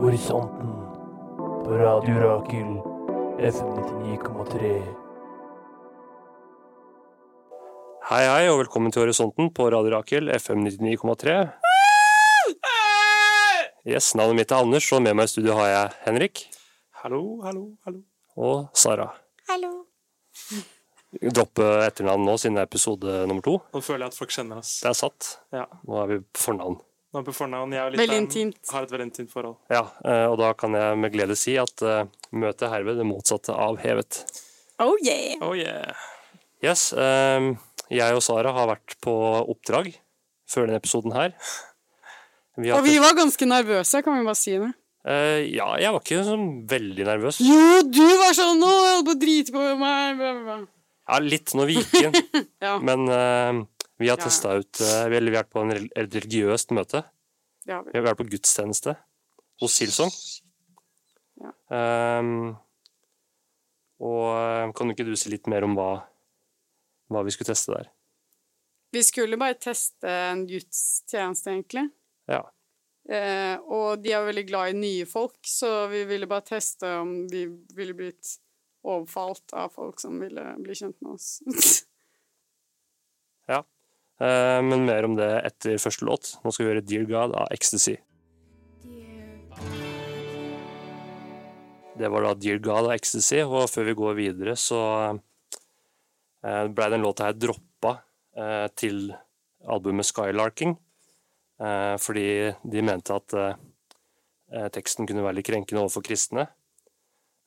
Horisonten på Radio Rakel FM 99,3. Hei, hei, og velkommen til Horisonten på Radio Rakel, FM 99,3. Yes, Navnet mitt er Anders, og med meg i studio har jeg Henrik Hallo, hallo, hallo. og Sara. Hallo. Droppe etternavn nå, siden det er episode nummer to. Nå føler jeg at folk kjenner oss. Det er satt. Ja. Nå er vi på fornavn. Nå er vi på fornavn. Jeg og lytteren har et veldig intimt forhold. Ja, eh, og da kan jeg med glede si at eh, møtet er herved det motsatte av hevet. Oh yeah. Oh yeah. Yes, eh, jeg og Sara har vært på oppdrag før denne episoden her. Vi Og vi var ganske nervøse, kan vi bare si det. Uh, ja, jeg var ikke sånn veldig nervøs. Jo, du var sånn 'Nå jeg holdt på å drite på meg'. Ja, litt når vi gikk inn. Ja. Men uh, vi har Ja. testa ut uh, vi, har vært på en religiøst møte. Ja, vi. Vi har vært på gudstjeneste hos Silsong. Ja. Um, og kan ikke du si litt mer om hva, hva vi skulle teste der? Vi skulle bare teste en gudstjeneste, egentlig. Ja. Eh, og de er veldig glad i nye folk, så vi ville bare teste om de ville blitt overfalt av folk som ville bli kjent med oss. Eh, men mer om det etter første låt. Nå skal vi høre Dear God av Ecstasy. Det var da Dear God av Ecstasy, og før vi går videre, så eh, ble den låta her droppa eh, til albumet Skylarking, fordi de mente at eh, eh, teksten kunne være litt krenkende overfor kristne.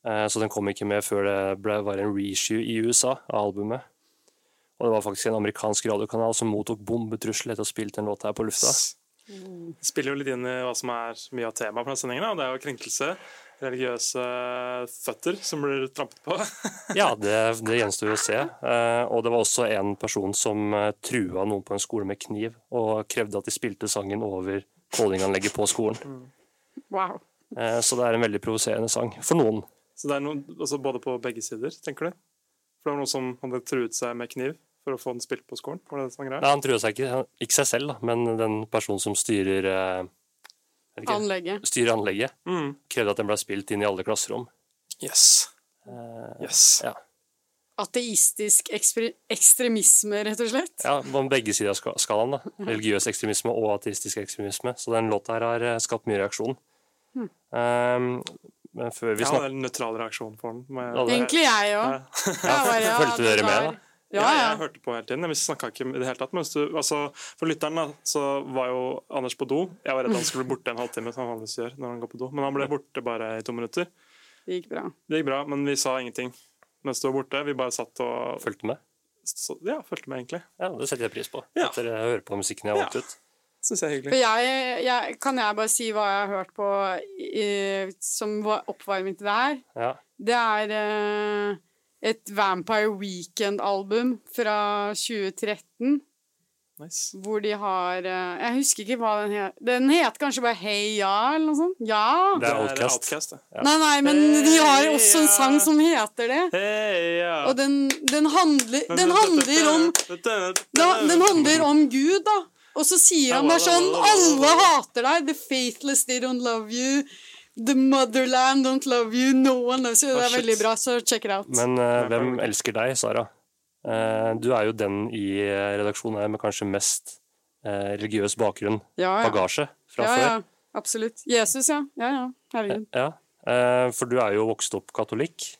Eh, så den kom ikke med før det ble, var en reissue i USA av albumet. Og det var faktisk en amerikansk radiokanal som mottok bombetrusler etter å ha spilt en låt her på lufta. Det spiller jo litt inn i hva som er mye av temaet på denne sendingen. og Det er jo krenkelse. Religiøse føtter som blir trampet på. Ja, det, det gjenstår jo å se. Eh, og det var også en person som eh, trua noen på en skole med kniv, og krevde at de spilte sangen over callinganlegget på skolen. wow. Eh, så det er en veldig provoserende sang for noen. Så det er noen, altså både på begge sider, tenker du? For det var noen som hadde truet seg med kniv for å få den spilt på skolen? Var det det som var greia? Nei, han trua seg ikke, ikke seg selv, da, men den personen som styrer eh, er det ikke? Anlegget. Styre anlegget, Mm. krevde at den ble spilt inn i alle klasserom. Yes. Uh, Yes. ja. Ateistisk ekstremisme, rett og slett. ja, på begge sider av ska- skalaen. da. Religiøs ekstremisme og ateistisk ekstremisme. Så den låta her har eh, skapt mye reaksjon. Mm. Um, men før vi Ja, det er en nøytral reaksjon for den. Men- Egentlig jeg òg. Ja. Fulgte dere med, da? Ja, Ja, jeg hørte på hele tiden. Vi snakka ikke i det hele tatt. Men hvis du, altså, for lytteren da, så var jo Anders på do. Jeg var redd han skulle bli borte en halvtime, som han vanligvis gjør når han går på do. Men han ble borte bare i to minutter. Det gikk bra. Det gikk bra, men vi sa ingenting mens du var borte. Vi bare satt og fulgte med. så, Ja, fulgte med, egentlig. Ja, Det setter jeg pris på. Ja. Etter å høre på musikken jeg har valgt Ja. ut. Synes jeg er For hyggelig. jeg, jeg, kan jeg bare si hva jeg har hørt på i, som var oppvarming til det her? Ja. Det er eh, et Vampire Weekend-album fra 2013, Nice. hvor de har eh, Jeg husker ikke hva den het. Den het kanskje bare Hey Ja, eller noe sånt? Ja? Det er. Outcast. Ja. Nei, nei, men de har også en sang som heter det. Hey, ja. Og den, den handler Den handler om den, den handler om Gud, da. Og så sier han bare sånn Alle hater deg. The faithless, they don't love you. The motherland don't love you. No one loves you. Det Oh, er veldig bra, så check it out. Men uh, hvem elsker deg, Sara? Uh, du er jo den i eh, redaksjonen her med kanskje mest uh, religiøs bakgrunn, Ja, ja. bagasje, fra ja, før. ja. Absolutt. Jesus, ja. Ja, ja. Herregud. Ja, eh, For du er jo vokst opp katolikk,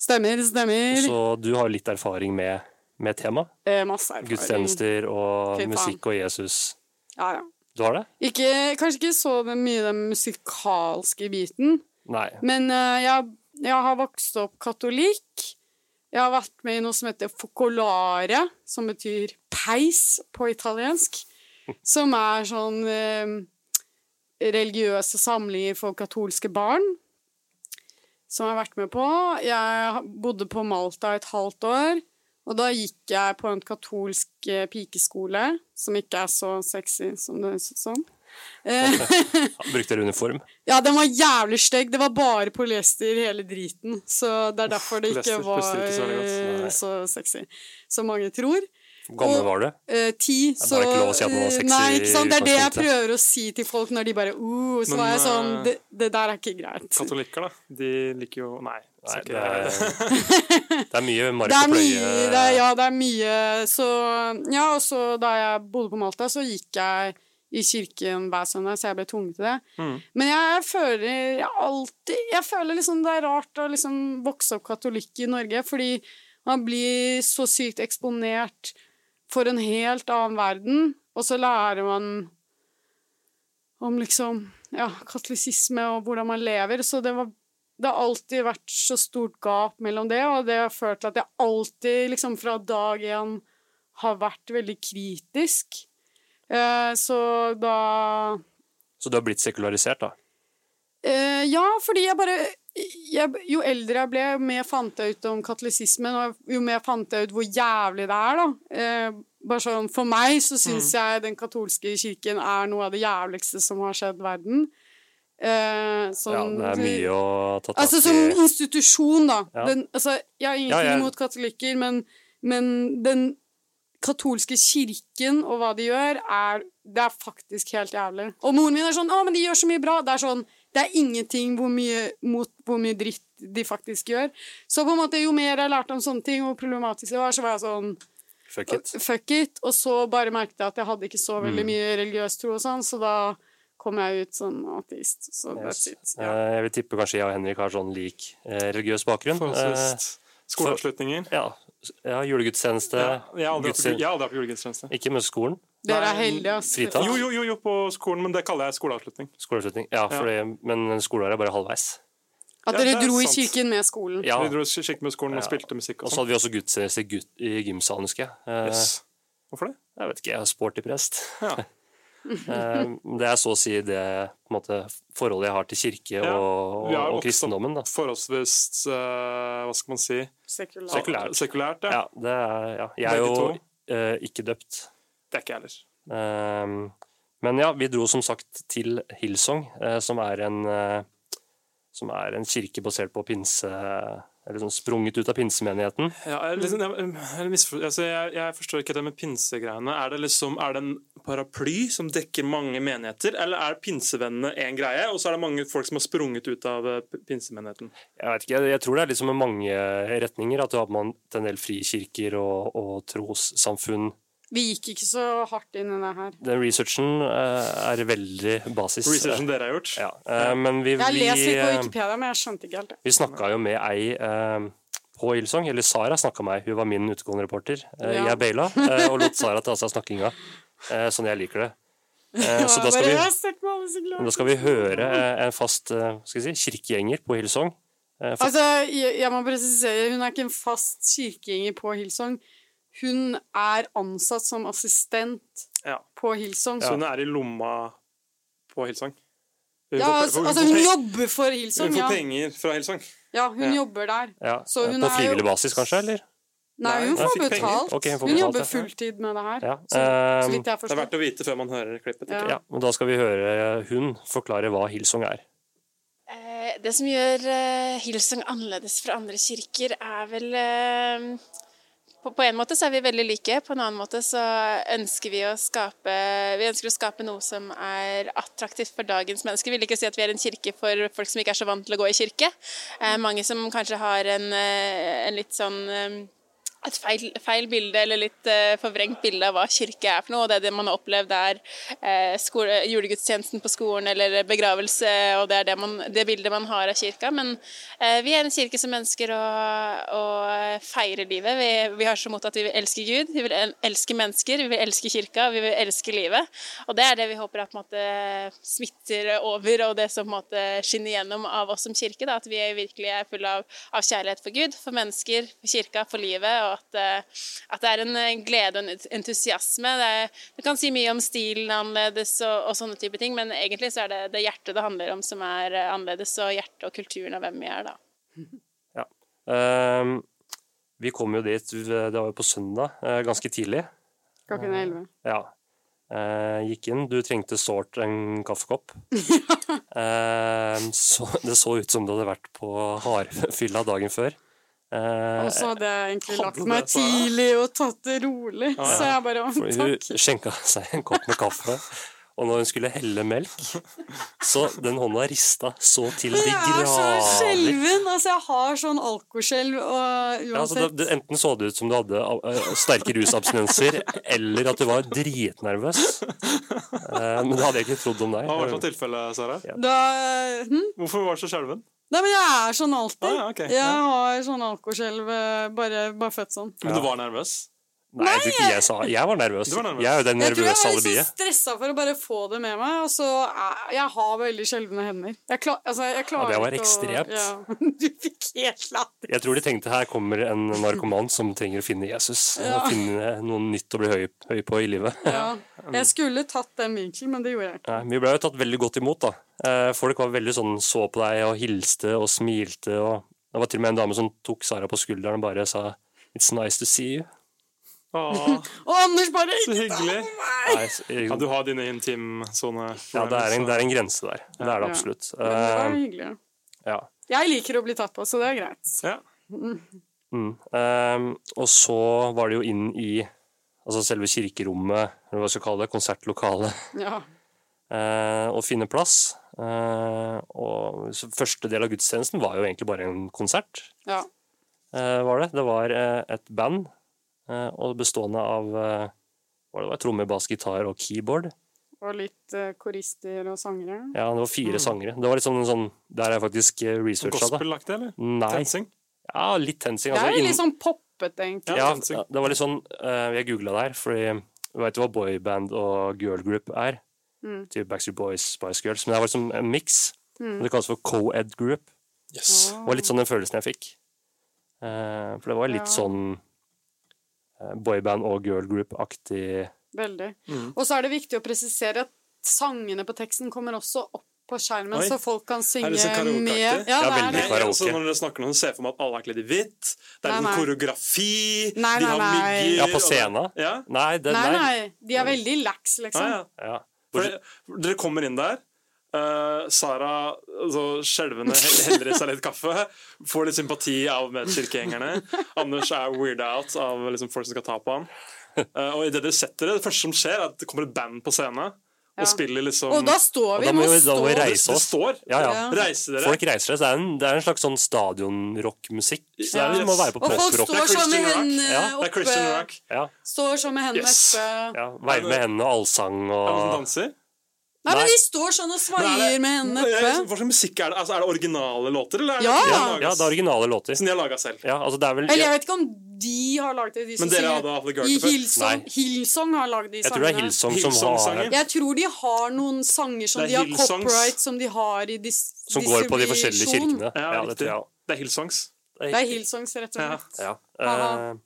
Stemmer, stemmer. så du har litt erfaring med, med temaet. Eh, masse erfaring. Gudstjenester og Fy faen. musikk og Jesus. Ja, ja. Du har det? Ikke, kanskje ikke så mye den musikalske biten, Nei. men uh, jeg, jeg har vokst opp katolikk. Jeg har vært med i noe som heter focolare, som betyr peis på italiensk. Som er sånn eh, religiøse samlinger for katolske barn. Som jeg har vært med på. Jeg bodde på Malta et halvt år. Og da gikk jeg på en katolsk eh, pikeskole, som ikke er så sexy som det høres ut som. Eh, Brukte dere uniform? ja, den var jævlig stygg. Det var bare polyester hele driten. Så det er derfor det ikke var ikke så eh, så sexy som mange tror. Hvor gammel var du? Eh, ti, er så bare ikke lov å si at man var sexy Nei, ikke sant. Det er det jeg prøver å si til folk når de bare uh, Så Men, var jeg sånn det, det der er ikke greit. Katolikker, da. De liker jo Nei. Nei, det er, det er mye mark og pløye. ja, det er mye Så Ja, og så da jeg bodde på Malta, så gikk jeg i kirken hver søndag, så jeg ble tvunget til det. Mm. Men jeg føler jeg alltid Jeg føler liksom det er rart å liksom vokse opp katolikk i Norge, fordi man blir så sykt eksponert for en helt annen verden, og så lærer man om liksom ja, katolisisme og hvordan man lever. Så det, var, det har alltid vært så stort gap mellom det, og det har ført til at jeg alltid, liksom fra dag én, har vært veldig kritisk. Eh, så da Så du har blitt sekularisert, da? Eh, ja, fordi jeg bare jeg, Jo eldre jeg ble, jo mer fant jeg ut om katolisismen, og jo mer fant jeg ut hvor jævlig det er, da. Eh, bare sånn, For meg så syns jeg den katolske kirken er noe av det jævligste som har skjedd verden. Eh, Ja, sånn, det er mye å ta tak Altså som institusjon, da. Ja. Den, altså, jeg har ingenting Ja, ja. imot katolikker, men, men den katolske kirken og hva de gjør, er, det er faktisk helt jævlig. Og moren min er sånn 'Å, men de gjør så mye bra.' Det er sånn Det er ingenting hvor mye, mot hvor mye dritt de faktisk gjør. Så på en måte, jo mer jeg lærte om sånne ting, hvor problematisk det var, så var jeg sånn Fuck it. Fuck it. Og så bare merket jeg at jeg hadde ikke så Mm. veldig mye religiøs tro og sånn, så da kom jeg ut som ateist. Så that's it. Ja. Eh, Jeg vil tippe kanskje jeg og Henrik har sånn lik eh, religiøs bakgrunn. Eh, Forholdsvis skoleavslutninger. ja, ja, julegudstjeneste. Ja, jeg har aldri på julegudstjeneste. Ikke med skolen. Dere er heldige, ass. Jo, jo, jo, jo, på skolen, men det kaller jeg skoleavslutning. Skoleavslutning. Ja, fordi, men skoleåret er bare halvveis. At dere ja, dro dro i kirken med skolen. Ja, Vi dro i kirken med skolen og Ja. spilte musikk Og og så sånn. hadde vi også gudstjeneste i gymsalen, husker jeg. Eh, Yes. Hvorfor det? Jeg vet ikke, jeg er sporty prest. Ja. Eh, Det er så å si det på en måte, forholdet jeg har til kirke Ja, og, og, og kristendommen. Da. Forholdsvis eh, Hva skal man si? Sekulært. Sekulært. Sekulært, ja. Ja, det er, ja. Jeg er jo eh, ikke døpt. Det er ikke jeg heller. Ehm, men ja, vi dro som sagt til Hillsong, uh, som er en som er en kirke basert på pinse... Eller liksom sprunget ut av pinsemenigheten. Ja, liksom, jeg, misfor, altså, jeg, jeg forstår ikke det med pinsegreiene. Er det liksom, er det en paraply som dekker mange menigheter, eller er pinsevennene én greie, og så er det mange folk som har sprunget ut av eh, pinsemenigheten? Jeg vet ikke, jeg, jeg tror det er liksom med mange retninger. At du har på en del frikirker og, og trossamfunn. Vi gikk ikke så hardt inn i det her. Den researchen uh, er veldig basis. Researchen dere har gjort? Ja, Uh, men vi, Jeg har ikke lest litt på eh, Wikipedia, men jeg skjønte ikke helt det. Vi snakka jo med ei uh, på Ilsong, eller Sara snakka med meg, hun var min utegående reporter. Eh, Ja. Jeg baila eh, og lot Sara ta seg av snakkinga, eh, sånn jeg liker det. Eh, så da skal, vi, da skal vi høre eh, en fast eh, skal si, kirkegjenger på Hillsong. Eh, Altså, jeg, jeg må presisere, hun er ikke en fast kirkegjenger på Hillsong. Hun er ansatt som assistent Ja. på Hillsong. Så hun er i lomma på Hillsong? Hun ja får- altså, altså, hun jobber for Hun får ja. penger fra Hillsong? ja. Hun Ja. jobber der. ja, så hun på jo- frivillig basis, kanskje? eller? Nei, hun får betalt. Okay, hun får hun betalt, jobber ja. fulltid med det her. Ja. Så, så eh, vidt jeg Det er verdt å vite før man hører klippet. Ja. ja, men da skal vi høre hun forklare hva Hillsong er. Eh, Det som gjør eh, Hillsong annerledes fra andre kirker, er vel eh, på, på en måte så er vi veldig like, på en annen måte så ønsker vi å skape Vi ønsker å skape noe som er attraktivt for dagens mennesker. Vi vil ikke si at vi er en kirke for folk som ikke er så vant til å gå i kirke. Eh, mange som kanskje har en, eh, en litt sånn eh, et feil, feil bilde eller litt uh, forvrengt bilde av hva kirke er for noe. og Det er det man har opplevd er uh, julegudstjenesten på skolen eller begravelse, og det er det, man, det bildet man har av kirka. Men uh, vi er en kirke som ønsker å, å feire livet. Vi, vi har så mot at vi vil elske Gud, vi vil elske mennesker, vi vil elske kirka, vi vil elske livet. Og det er det vi håper at måte, smitter over, og det som måte skinner gjennom av oss som kirke. Da, at vi virkelig er fulle av, av kjærlighet for Gud, for mennesker, for kirka, for livet. og at, eh, at det er en eh, glede og en entusiasme. Det, er, det kan si mye om stilen er annerledes og, og sånne type ting, men egentlig så er det det hjertet det handler om som er eh, annerledes, og hjertet og kulturen av hvem vi er, da. Ehm, vi kom jo dit, det var jo på søndag, ganske tidlig. Klokken elleve. Ja. Uh, gikk inn. Du trengte sårt en kaffekopp. uh, så, det så ut som du hadde vært på hardfylla dagen før. Eh, Og så hadde jeg egentlig lagt meg tidlig og tatt det rolig. Ja, ja. Så jeg bare takk. hun skjenka seg en kopp med kaffe. Og når hun skulle helle melk, så den hånda rista så til de Jeg er så grader. skjelven. Altså, jeg har sånn alkoskjelv og Ja, altså, det, det, enten så det ut som du hadde eh, sterke rusabstinenser, eller at du var dritnervøs. Uh, men det hadde jeg ikke trodd om deg. Hva var det for tilfelle, Sara? da, hm? Hvorfor var du så skjelven? Nei, men jeg er sånn alltid. Ah, ja, ok. Jeg Ja. har sånn alkoskjelv, eh, bare, bare født sånn. Men du var nervøs? Nei, jeg tror ikke jeg sa Jeg var nervøs. Du var nervøs. Jeg er jo det Jeg tror jeg var litt alibiet. så stressa for å bare få det med meg, og så Jeg har veldig sjeldne hender. Jeg, klar, altså, jeg klarer det var ekstremt. å ja. Du fikk helt latter. Jeg tror de tenkte her kommer en narkoman som trenger å finne Jesus. Ja. Og finne noe nytt å bli høy, høy på i livet. Ja. Jeg skulle tatt den vinkelen, men det gjorde jeg ikke. Nei, vi ble jo tatt veldig godt imot, da. Eh, Folk var veldig sånn, så på deg og hilste og smilte. og Det var til og med en dame som tok Sara på skulderen og bare sa It's nice to see you. Åh, Og Anders bare så hyggelig. Nei, så- Ja, du har dine intimsone. ja, det er, en, det er en grense der. Det er det Ja. absolutt. Men det var Eh, hyggelig. ja. Jeg liker å bli tatt på, så det er greit. Ja. Mm. Um, og så var det jo inn i altså selve kirkerommet, eller hva skal vi kalle det, konsertlokalet, Ja. uh, og finne plass. Uh, og så første del av gudstjenesten var jo egentlig bare en konsert, ja. Uh, var det. Det var et band, og bestående av eh, hva det var, trommer, bass, gitar og keyboard. Og litt eh, korister og sangere. Ja, det var fire Mm. sangere. Det var litt sånn, sånn Der er jeg faktisk eh, researcha det. Gospel-aktig, eller? Nei. Tensing? Ja, litt tensing. Det Altså, er litt sånn poppete, egentlig. Ja, ja, det var litt sånn eh, Jeg googla der, fordi du veit hva boyband og girlgroup er? Mm. Typ Backstreet Boys, Spice Girls. Men det var liksom en miks. Mm. Det kalles for co-ed group. Yes. Det var litt sånn den følelsen jeg fikk. Eh, for det var litt Ja. sånn eh, boyband og girl group-aktig Veldig. Mm. Og så er det viktig å presisere at sangene på teksten kommer også opp på skjermen, Oi. så folk kan synge det sånn med. Ja, det er veldig det. Karaoke. altså, når dere snakker om ser for meg at alle er kledd i hvitt. Det er Nei, nei. koreografi. Nei, de nei, har mygger. Ja, på og? Ja, Nei, det, Nei, nei, de er veldig lax, liksom. ah, ja. Ja. For dere kommer inn der. Eh, Sara altså, skjelvende heller i seg litt kaffe. Får litt sympati av medkirkegjengerne. Anders er weird out av liksom, folk som skal ta på ham. Uh, og idet dere setter det, det første som skjer, er at det kommer et band på scenen Ja. og spiller liksom Og da står Og vi. da må må vi- da må vi stå. det, reise oss. står. Ja, ja. Reise dere. Folk reiser seg. Det er en, det er en slags sånn stadionrockmusikk. Så Ja. det må være på Og folk. Det står sånn med hendene Ja, Det Christian oppe. rock. Ja, Står sånn med hendene Yes. oppe. ja. Veive med hendene og allsang Er det noen som danser? Nei, men de står sånn og er svaier med hendene oppe. Hva slags musikk er det? Altså, er det originale låter, eller er det Ja. de ja, laget- det er originale låter. som de har laga selv? Ja, altså det er vel Eller jeg vet ikke om de har lagd det, de Men dere hadde aldri hørt det før? Hillsong, Hillsong har lagd de sangene. Jeg tror det er Hillsong, Hillsong som har Jeg tror de har noen sanger som de har Hillsongs. copyright, som de har i dis Som går på de forskjellige kirkene. Ja, Ja, det tror jeg Det er Hillsongs. Det er Hillsongs, rett og slett. Ja. Ja. Uh,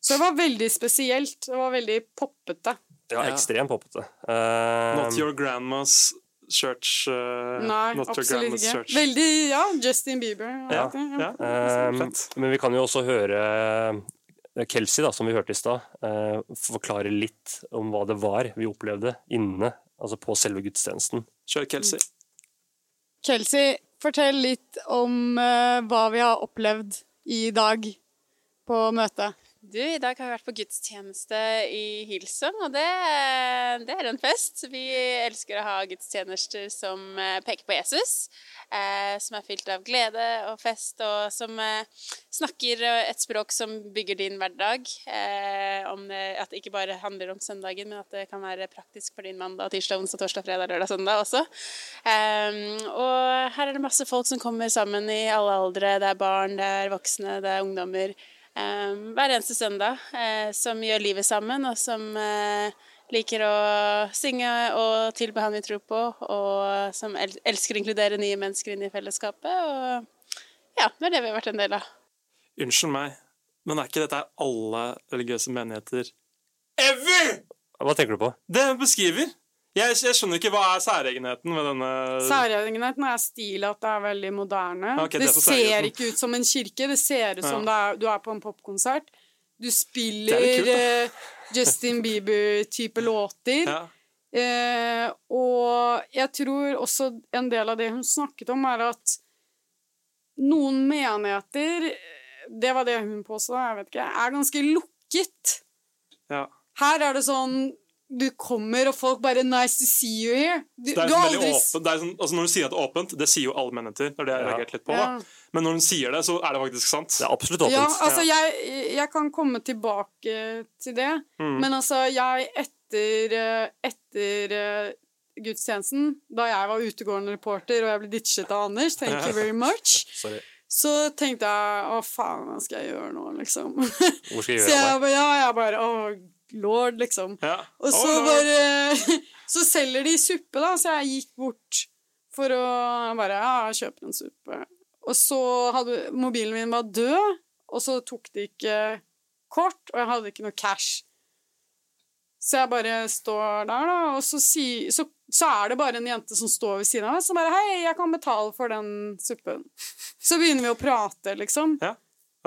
Så det var veldig spesielt. Det var veldig poppete. Ja, Ja. ekstremt poppete. Uh, Not your grandma's church. uh, Nei, not your absolutt grandma's ikke. church. Veldig Ja, Justin Bieber. Ja, Ja. ja. Fett. men vi kan jo også høre eh, Kelsey, da, som vi hørte i stad, uh, forklare litt om hva det var vi opplevde inne, altså på selve gudstjenesten. Kjør Kelsey. Kelsey, fortell litt om uh, hva vi har opplevd i dag på møtet. Du, I dag har vi vært på gudstjeneste i Hillsong, og det, det er en fest. Vi elsker å ha gudstjenester som eh, peker på Jesus, eh, som er fylt av glede og fest, og som eh, snakker eh, et språk som bygger din hverdag. Eh, det, at det ikke bare handler om søndagen, men at det kan være praktisk for din mandag, tirsdag, onsdag, torsdag, fredag, lørdag, søndag også. Eh, og her er det masse folk som kommer sammen i alle aldre. Det er barn, det er voksne, det er ungdommer hver eneste søndag eh, som gjør livet sammen, og som eh, liker å synge og tilbe han vi tror på, og som elsker å inkludere nye mennesker inn i fellesskapet. Og ja, det er det vi har vært en del av. Unnskyld meg, men er ikke dette alle religiøse menigheter ever? Hva tenker du på? Det beskriver. Jeg, jeg skjønner ikke hva er særegenheten ved denne Særegenheten er stil at det er veldig moderne. Okay, det det er ser ikke ut som en kirke, det ser ut som Ja. er, du er på en popkonsert. Du spiller er kult, eh, Justin Bieber-type låter. Ja. Eh, og jeg tror også en del av det hun snakket om, er at noen menigheter Det var det hun påstod, jeg vet ikke, er ganske lukket. Ja. Her er det sånn Du kommer, og folk bare 'Nice to see you here'. Du, Det er du aldri åpent. Det er sånn, altså når du sier at det er åpent, det sier jo alle menigheter. Det er det jeg har reagerte litt på. Ja. da. Men når hun sier det, så er det faktisk sant. Det er absolutt åpent. Ja, altså, jeg, jeg kan komme tilbake til det, Mm. men altså, jeg etter, eh, etter eh, gudstjenesten, da jeg var utegående reporter og jeg ble ditchet av Anders, thank you very much, Sorry. så tenkte jeg å faen, hva skal jeg gjøre nå, liksom? Hvor skal jeg Så gjøre jeg Så det? ja, jeg bare, å, lord, liksom. Ja. Og så oh, bare Så selger de suppe, da, så jeg gikk bort for å bare Ja, kjøpe en suppe. Og så hadde mobilen min var død, og så tok de ikke kort, og jeg hadde ikke noe cash. Så jeg bare står der, da, og så, si, så, så er det bare en jente som står ved siden av meg, som bare 'Hei, jeg kan betale for den suppen'. Så begynner vi å prate, liksom. Ja,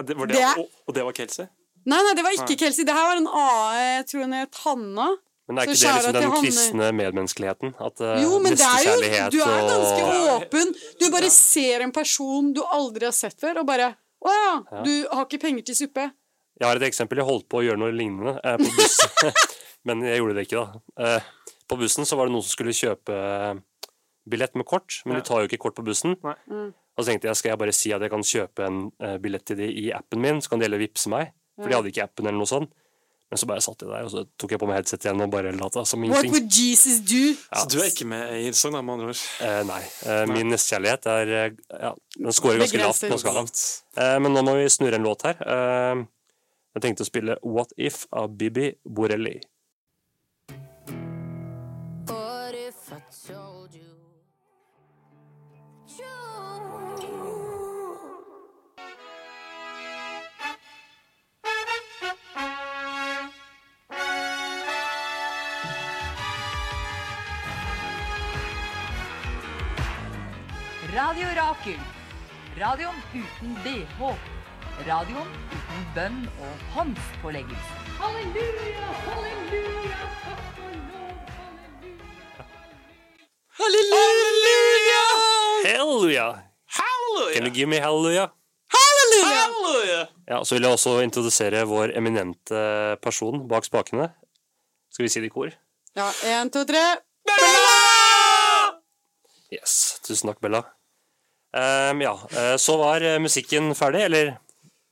det var det, Det og, og det var Kelsey? Nei, nei, det var ikke Kelsey. Det her var en AE, jeg tror hun het Hanna. Men er ikke Så det liksom den kristne medmenneskeligheten? At uh, Jo, men det er jo Du er ganske og åpen. Du bare ser en person du aldri har sett før, og bare Å ja, Ja. du har ikke penger til suppe. Jeg har et eksempel. Jeg holdt på å gjøre noe lignende eh, på bussen. Men jeg gjorde det ikke, da. Eh, på bussen så var det noen som skulle kjøpe eh, billett med kort, men Ja. du tar jo ikke kort på bussen. Nei. Mm. Og så tenkte jeg skal jeg bare si at jeg kan kjøpe en eh, billett til de i appen min, så kan de heller vippse meg. For de hadde ikke appen eller noe sånt. Men så bare satt jeg der, og så tok jeg på meg headset igjen og bare lata som What would Jesus do? Ja. Så du er ikke med i Hillsong, da, med andre ord? Eh, nei. Eh, min nestekjærlighet er eh, Ja, den scorer ganske lavt på skalaen. Eh, men nå må vi snurre en låt her. Eh, jeg tenkte å spille What If av Bibi Borelli. Radio Rakel. Radioen uten BH. Radioen uten bønn og håndspåleggelse. Halleluja, halleluja, takk og lov, halleluja. Halleluja! Hallelujah! Can you give me halleluja? Halleluja! Halleluja! Ja, Så vil jeg også introdusere vår eminente person bak spakene. Skal vi si det i kor? Ja, én, to, tre. Bella! Yes. Tusen takk, Bella. Ehm, ja, eh, så var eh, musikken ferdig, eller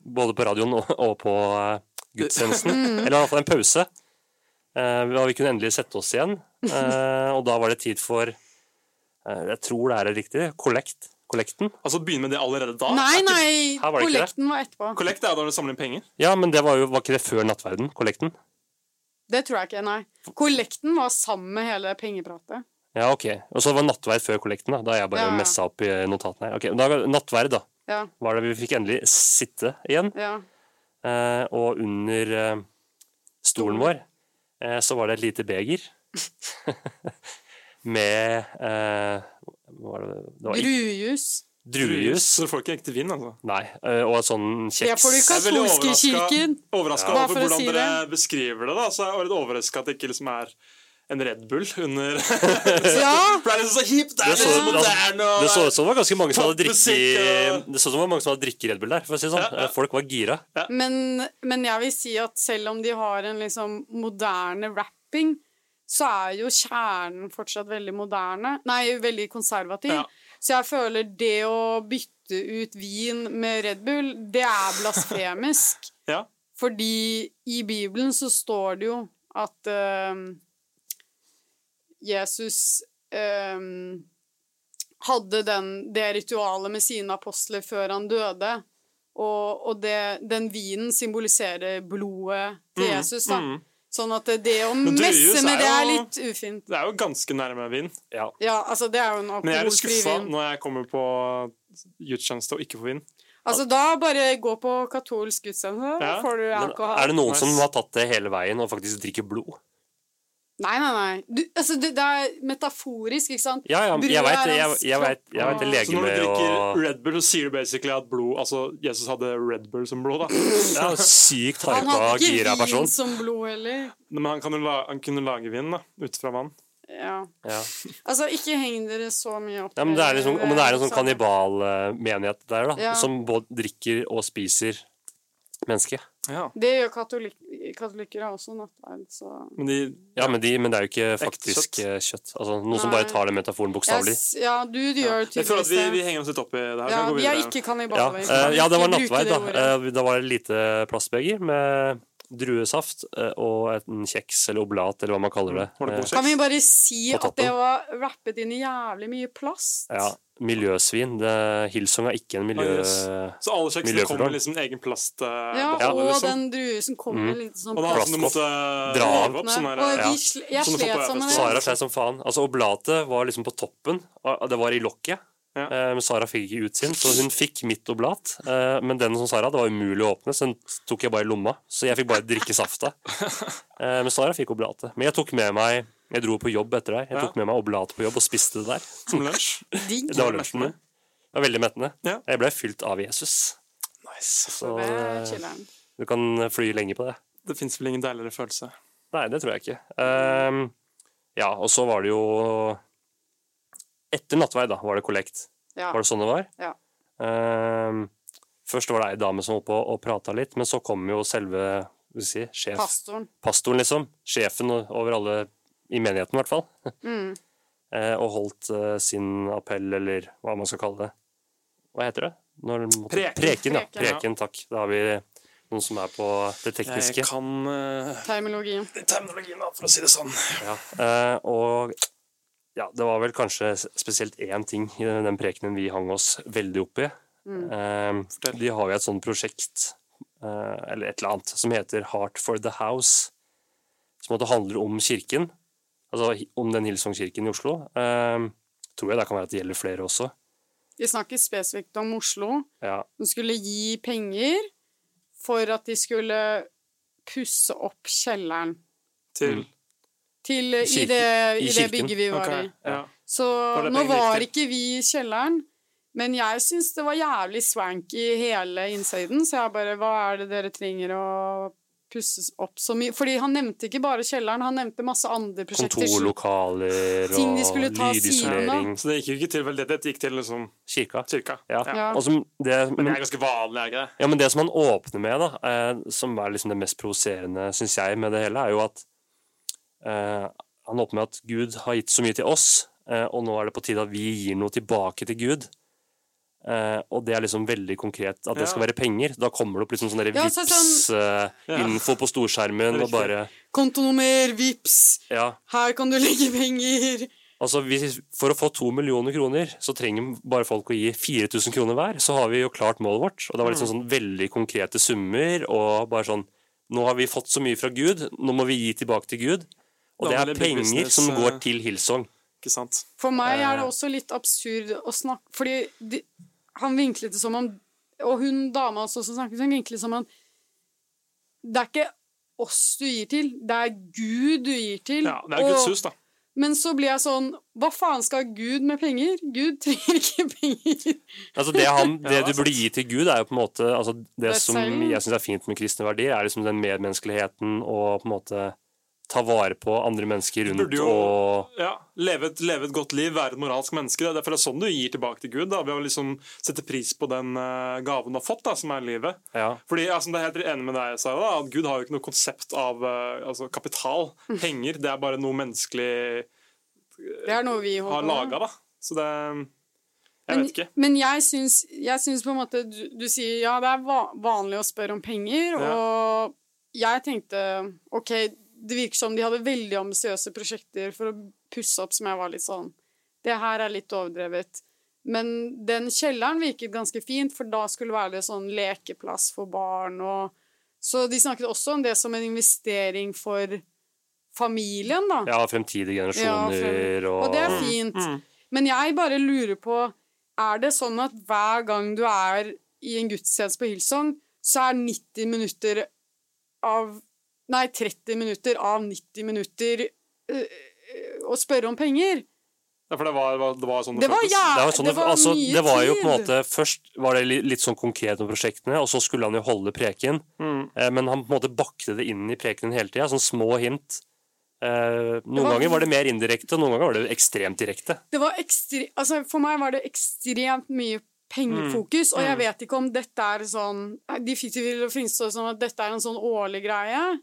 både på radioen og, på eh, gudstjenesten. eller i hvert fall en pause. Uh, vi kunne endelig sette oss igjen, Uh, og da var det tid for uh, Jeg tror det er det riktig kollekt. Kollekten. Altså begynne med det allerede da? Nei, nei, Her var kollekten var etterpå. Kollekt er da du samler inn penger? Ja, men det var jo Var ikke det før nattverden? Kollekten? Det tror jeg ikke, nei. Kollekten var sammen med hele pengepratet. Ja, ok. Og så var nattverd før kollekten, da. Da har jeg bare Ja, ja. messa opp i notatene her. Ok, da, Nattverd, da. Ja, Var det vi fikk endelig sitte igjen. ja. Eh, og under eh, stolen vår eh, så var det et lite beger. Med eh, Hva var det? det var ikke- Druejus. druejus. Så du får ikke ekte vin, altså? Nei. eh, og et sånn Det kjeks. får du ikke. Jeg er veldig Katolske overraska- kirken. Overraska over hvordan si dere beskriver det. da Så jeg var litt overraska at det ikke liksom er en Red Bull under Ja. For det er liksom så hipt, det Det så, liksom moderne det så ut som det var ganske mange som hadde drikket Det så ut som det var mange som hadde drikket Red Bull der, for å si sånn. Ja, ja. Folk var gira. Men, men jeg vil si at selv om de har en liksom moderne rapping, så er jo kjernen fortsatt veldig moderne. Nei, veldig konservativ. Ja. Så jeg føler det å bytte ut vin med Red Bull, det er blasfemisk. Ja. Fordi i Bibelen så står det jo at ehm, Jesus um, hadde den, det ritualet med sine apostler før han døde. Og, og det, den vinen symboliserer blodet til Mm, Jesus. da. mm. Sånn at det, å messe med det er litt ufint. Det er jo ganske nærme vin. Ja. Ja, altså det er jo en Men jeg er skuffa når jeg kommer på gudstjeneste og ikke får vin. Altså da bare gå på katolsk gudstjeneste, Ja. får du alkohol. er det noen som har tatt det hele veien og faktisk drikker blod? Nei, nei, nei. Du, altså, det, det er metaforisk, ikke sant? Ja, ja, Brød jeg veit det. Jeg, jeg vet, jeg vet det Så når du drikker og Red Bull, så sier du basically at blod Altså, Jesus hadde Red Bull som blod, da. ja, Sykt Han hadde ikke vin person. som blod heller. Men han, kan han kunne lage vin, da. Ut fra vann. Ja. Ja. Altså, ikke heng dere så mye opp Ja, men det er liksom, men det er en sånn sånn- kannibalmenighet der, da. Ja. Som både drikker og spiser mennesket. Ja. Det gjør katolik katolikker har også nattverd, så Men de Ja, men, de, men det er jo ikke faktisk kjøtt. eh, kjøtt. Altså, noen som bare tar den metaforen bokstavelig. Yes, Ja, du, du gjør Jeg føler at vi, vi henger oss litt opp i det her. Ja, vi er ikke ikke Ja, Uh, eh, ja, det var nattverd, da. Uh. Eh, Da var det lite plastbeger med druesaft eh, og en kjeks eller oblat, eller hva man kaller det. God Eh, Kan vi bare si at det var rappet inn i jævlig mye plast? Ja, miljøsvin. Det, Hillsong er ikke en miljø... Ah, yes. Så alle kjeksene kommer kom med liksom egen plast eh, Ja, og liksom. den druesen kommer Mm. litt sånn sånn du plastkopp. måtte Dra av. sånn Og vi jeg slet sånn med det. Sara slet som faen. Altså, oblatet var liksom på toppen. Det var i lokket. Ja. Eh, Men Sara fikk ikke ut sin, så hun fikk mitt oblat. Eh, Men den som Sara hadde, var umulig å åpne, så den tok jeg bare i lomma. Så jeg fikk bare drikke safta. Eh, Men Sara fikk oblatet. Men jeg tok med meg Jeg dro på jobb etter deg. Jeg tok med meg oblatet på jobb og spiste det der. som lunsj. Det var lunsjen min. Det var veldig mettende. Ja. Jeg ble fylt av Jesus. Nice. Så er eh, du kan fly lenge på det. Det fins vel ingen deiligere følelse. Nei, det tror jeg ikke. Ehm, ja, og så var det jo Etter nattverd, da, var det kollekt. Ja. Var det sånn det var? Ja. Um, først var det ei dame som holdt på og prata litt, men så kom jo selve hva si, sjef, Pastoren. pastoren, liksom. Sjefen over alle i menigheten, i hvert fall. Mm. Eh, og holdt uh, sin appell, eller hva man skal kalle det. Hva heter det? Når, Preken. Preken, ja. Preken, ja. Preken, takk. Da har vi noen som er på det tekniske. Jeg kan uh, Terminologien. terminologien, for å si det sånn. Ja, eh, og ja, det var vel kanskje spesielt én ting i den prekenen vi hang oss veldig opp i. Eh, de har jo et sånt prosjekt, eh, eller et eller annet, som heter Heart for the House. Som at det handler om kirken, altså om den Hillsong-kirken i Oslo. Eh, tror jeg det kan være at det gjelder flere også. Vi snakker spesifikt om Oslo. Ja, De skulle gi penger for at de skulle pusse opp kjelleren Til til, i, Kirken- det, i i det bygget vi var okay. i. ja. Så Var nå var ikke vi i kjelleren, men jeg syns det var jævlig swanky hele innsiden, så jeg bare Hva er det dere trenger å pusses opp så mye? Fordi han nevnte ikke bare kjelleren, han nevnte masse andre prosjekter. kontorlokaler Ting de og skulle ta lydisolering. Så det gikk jo ikke til vel, det gikk til liksom Kirka. kirka. Ja. Ja. Og som det, Men det er ganske vanlig, er ikke det? Ja, men det som han åpner med, da, eh, som er liksom det mest provoserende, syns jeg, med det hele, er jo at eh, han åpner med at Gud har gitt så mye til oss, eh, og nå er det på tide at vi gir noe tilbake til Gud. Uh, og det er liksom veldig konkret at det Ja. skal være penger. Da kommer det opp liksom sånn Ja, så sånn- Vipps-info på storskjermen, og bare Kontonummer, vips, Ja. her kan du legge penger. Altså, hvis, For å få to millioner kroner, så trenger bare folk å gi 4000 kroner hver. Så har vi jo klart målet vårt. Og det var liksom sånn veldig konkrete summer. Og bare sånn Nå har vi fått så mye fra Gud, nå må vi gi tilbake til Gud. Og det er penger som eh, går til Hillsong. Ikke sant? For meg er Eh. det også litt absurd å snakke Fordi de, han vinklet det som om Og hun dama også som snakket, hun vinklet det som om Det er ikke oss du gir til, det er Gud du gir til. Ja, det er Guds hus, da. Men så blir jeg sånn Hva faen skal Gud med penger? Gud trenger ikke penger. Altså det han, det Ja, du burde gi til Gud, er jo på en måte altså Det Det som jeg syns er fint med kristne verdier, er liksom den medmenneskeligheten og på en måte ta vare på andre mennesker rundt Burde jo og ja, leve, et, leve et godt liv, være et moralsk menneske. Det er derfor det er sånn du gir tilbake til Gud. Da, ved å liksom sette pris på den eh, gaven du har fått, da, som er livet. Ja. Fordi altså, det er helt enig med deg, Sara, da, at Gud har jo ikke noe konsept av eh, altså, kapital. Penger. Det er bare noe menneskelig Det er noe vi har laga, da. Så det Jeg men, vet ikke. Men jeg syns, jeg syns på en måte du, du sier ja, det er va vanlig å spørre om penger, Ja. og jeg tenkte OK, det virker som de hadde veldig ambisiøse prosjekter for å pusse opp, som jeg var litt sånn Det her er litt overdrevet. Men den kjelleren virket ganske fint, for da skulle det være det sånn lekeplass for barn og Så de snakket også om det som en investering for familien, da. ja, fremtidige Ja, generasjoner frem- og, Og det er fint. Men jeg bare lurer på Er det sånn at hver gang du er i en gudstjeneste på Hillsong, så er 90 minutter av Nei, 30 minutter av 90 minutter øh, å spørre om penger. Ja, for det var, det var sånn det, Det var, føltes. ja, Det var, sånn, det var altså, mye det var jo på en måte Først var det litt sånn konkret om prosjektene, og så skulle han jo holde preken. Mm. Eh, Men han på en måte bakte det inn i prekenen hele tida, sånn små hint. Eh, Noen var- ganger var det mer indirekte, og noen ganger var det ekstremt direkte. Det var ekstre, altså For meg var det ekstremt mye pengefokus, og jeg vet ikke om dette er sånn De fikk det til å fremstå som at dette er en sånn årlig greie.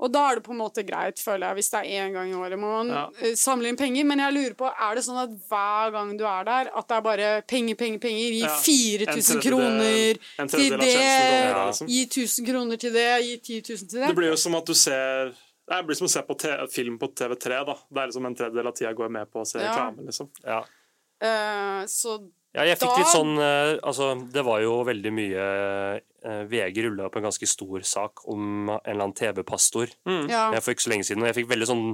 Og da er det på en måte greit, føler jeg, hvis det er én gang i året må man Ja. eh, samle inn penger. Men jeg lurer på, er det sånn at hver gang du er der, at det er bare penger, penger, penger? Gi Ja, 4000 en kroner til det, ja, liksom. gi 1000 kroner til det, gi 10 000 til det. Det blir jo som at du ser Det blir som å se på te film på TV3. da. Det er liksom En tredjedel av tida går med på å se Ja. reklame. liksom. Ja. Uh, så Ja, jeg fikk Da- litt sånn eh, Altså, det var jo veldig mye VG rulla opp en ganske stor sak om en eller annen TV-pastor ja. eh, for ikke så lenge siden, og jeg fikk veldig sånn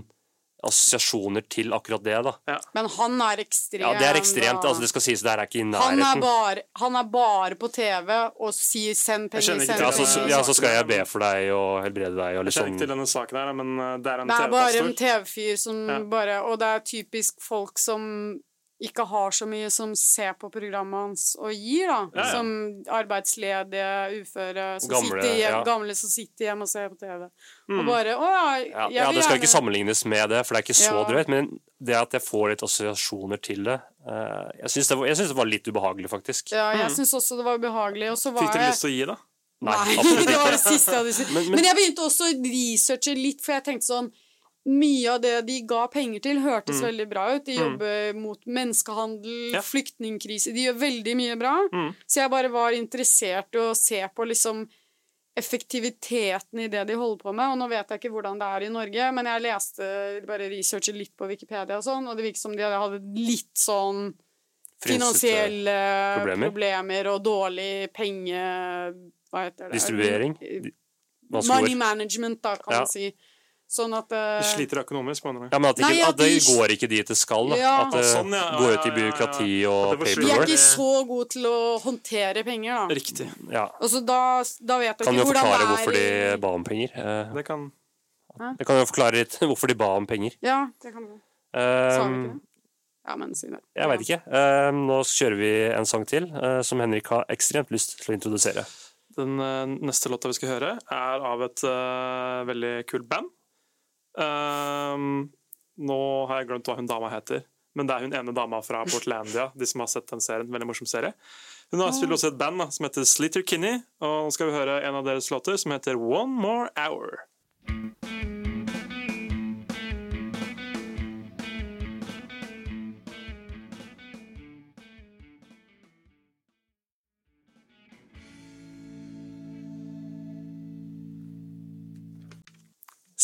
assosiasjoner til akkurat det, da. Men han er ekstrem. Ja, det er ekstremt. altså Det skal sies, det her er ikke i Han er, bare, han er bare på TV og sier 'send Jeg penger', send penger. Ja, så, ja, så skal jeg be for deg og helbrede deg og Jeg kjenner liksom ikke til denne saken, her, men uh, det er en Det er bare en TV-pastor. TV-fyr som Ja. bare Og det er typisk folk som ikke har så mye som ser på programmet hans og gir, da. Ja, ja. Som arbeidsledige, uføre, som Gamle, sitter hjem, ja. gamle som sitter hjemme og ser på TV. Mm. Og bare Å ja, jeg vil gjerne ja, det skal gjerne- ikke sammenlignes med det, for det er ikke så Ja. drøyt. Men det at jeg får litt assosiasjoner til det eh, Jeg syns det, det var litt ubehagelig, faktisk. Ja, jeg Mm. syns også det var ubehagelig. Og så var Fikk dere lyst til å gi, da? Nei, Nei, det var det siste jeg hadde sagt. Men- Men, men- jeg begynte også å researche litt, for jeg tenkte sånn Mye av det de ga penger til, hørtes Mm. veldig bra ut. De Mm. jobber mot menneskehandel, Ja. flyktningkrise De gjør veldig mye bra. Mm. Så jeg bare var interessert i å se på liksom effektiviteten i det de holder på med. Og nå vet jeg ikke hvordan det er i Norge, men jeg leste bare researchet litt på Wikipedia og sånn, og det virket som de hadde litt sånn finansielle problemer. problemer. og dårlig penge... Hva heter det? Distribuering. Money management, da, kan Ja. man si. Sånn at uh... De sliter økonomisk, mener du? Ja, men at, ikke, Nei, at at det de- går ikke dit det skal. Da. Ja. At det sånn, ja. går ut i ja, ja, ja. byråkrati og paperwork. De er ikke så gode til å håndtere penger, da. Riktig. Ja. Altså, da, da vet jeg Kan ikke jo hvordan forklare det er hvorfor de ba om penger. Eh, Det kan Det kan jo forklare litt hvorfor de ba om penger. Ja, det kan du. Sa Um, ikke det? Ja, men si det. Jeg veit ikke. Eh, nå kjører vi en sang til uh, som Henrik har ekstremt lyst til å introdusere. Den uh, neste låta vi skal høre, er av et eh, veldig kult band. Ehm, nå har jeg glemt hva hun dama heter, men det er hun ene dama fra Portlandia. De som har sett den serien, Veldig morsom serie. Hun har spiller også et band da, som heter Slitter Kinney, og nå skal vi høre en av deres låter som heter One More Hour.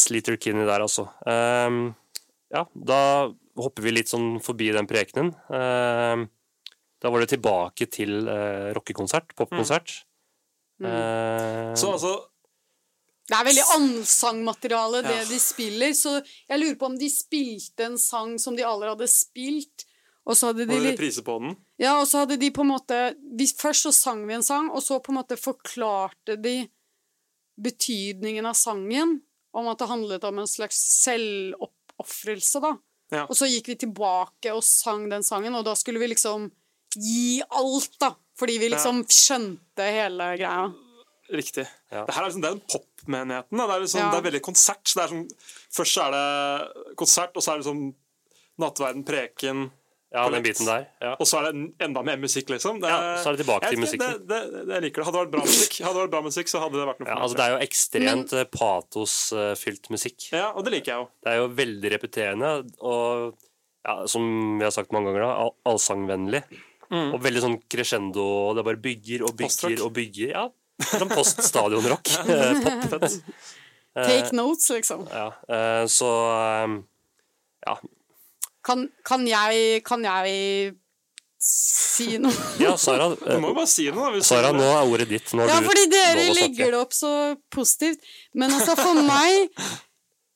Sleater Kinney der, altså. Um, ja, da hopper vi litt sånn forbi den prekenen. Um, da var det tilbake til uh, rockekonsert, popkonsert. Mm. Uh, Så altså Det er veldig ansangmateriale, det Ja. de spiller, så jeg lurer på om de spilte en sang som de allerede hadde spilt, og så hadde de Var det reprise på den? Ja, og så hadde de på en måte vi, Først så sang vi en sang, og så på en måte forklarte de betydningen av sangen, om at det handlet om en slags selvoppofrelse, da. Ja. Og så gikk vi tilbake og sang den sangen, og da skulle vi liksom gi alt, da. Fordi vi liksom skjønte hele greia. Riktig. Ja. Det her er, liksom, det er den popmenigheten. Det, er liksom, Ja. det er veldig konsert. Så det er sånn, først er det konsert, og så er det liksom nattverden, preken, ja, den biten der. Ja. og så er det enda mer musikk, liksom. Det, Ja, så er det tilbake jeg til musikken. Det, det, det, jeg liker det. Hadde det vært bra musikk, hadde det vært bra musikk så hadde det vært noe Ja, meg. altså Det er jo ekstremt eh, patosfylt musikk. ja, og det liker jeg jo. Det er jo veldig repeterende og ja, som vi har sagt mange ganger, da, allsangvennlig. Mm. Og veldig sånn crescendo, og det bare bygger og bygger Postrock. og bygger. Ja, Sånn poststadionrock. Eh, Popfett. Take notes, liksom. Ja, eh, så eh, ja. Kan, kan jeg Kan jeg si noe? ja, Sara. Du må jo bare si noe. da, Sara, nå er ordet ditt. Nå Ja, fordi dere legger det opp så positivt. Men altså, for meg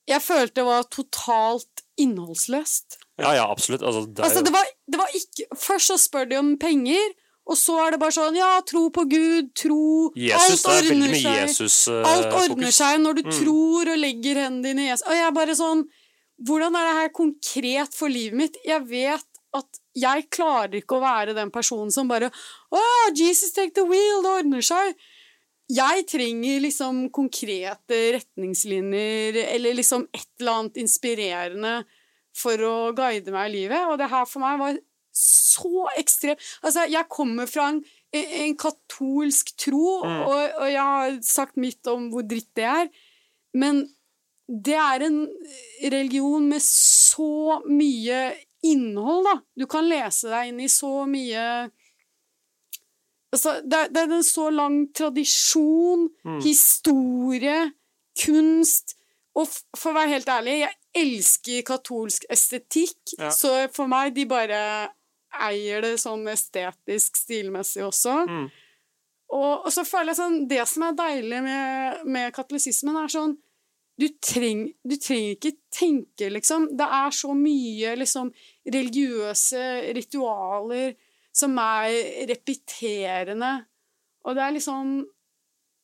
Jeg følte det var totalt innholdsløst. Ja, ja, absolutt. Altså, det er Altså, det var, det var ikke Først så spør de om penger, og så er det bare sånn Ja, tro på Gud, tro Jesus, Alt ordner seg. Jesus, uh, Alt ordner seg når du Mm. tror og legger hendene dine i Jesus. Og jeg er bare sånn hvordan er det her konkret for livet mitt? Jeg vet at jeg klarer ikke å være den personen som bare Å, Jesus take the wheel, det ordner seg. Jeg trenger liksom konkrete retningslinjer eller liksom et eller annet inspirerende for å guide meg i livet, og det her for meg var så ekstremt Altså, jeg kommer fra en, en katolsk tro, og, og jeg har sagt mitt om hvor dritt det er, men det er en religion med så mye innhold, da. Du kan lese deg inn i så mye Altså, det, er- en så lang tradisjon, historie, kunst Og for å være helt ærlig, jeg elsker katolsk estetikk, Ja. så for meg, de bare eier det sånn estetisk stilmessig også. Mm. Og, og så føler jeg sånn Det som er deilig med, med katolisismen, er sånn du, treng, du trenger ikke tenke, liksom. Det er så mye liksom religiøse ritualer som er repeterende. Og det er liksom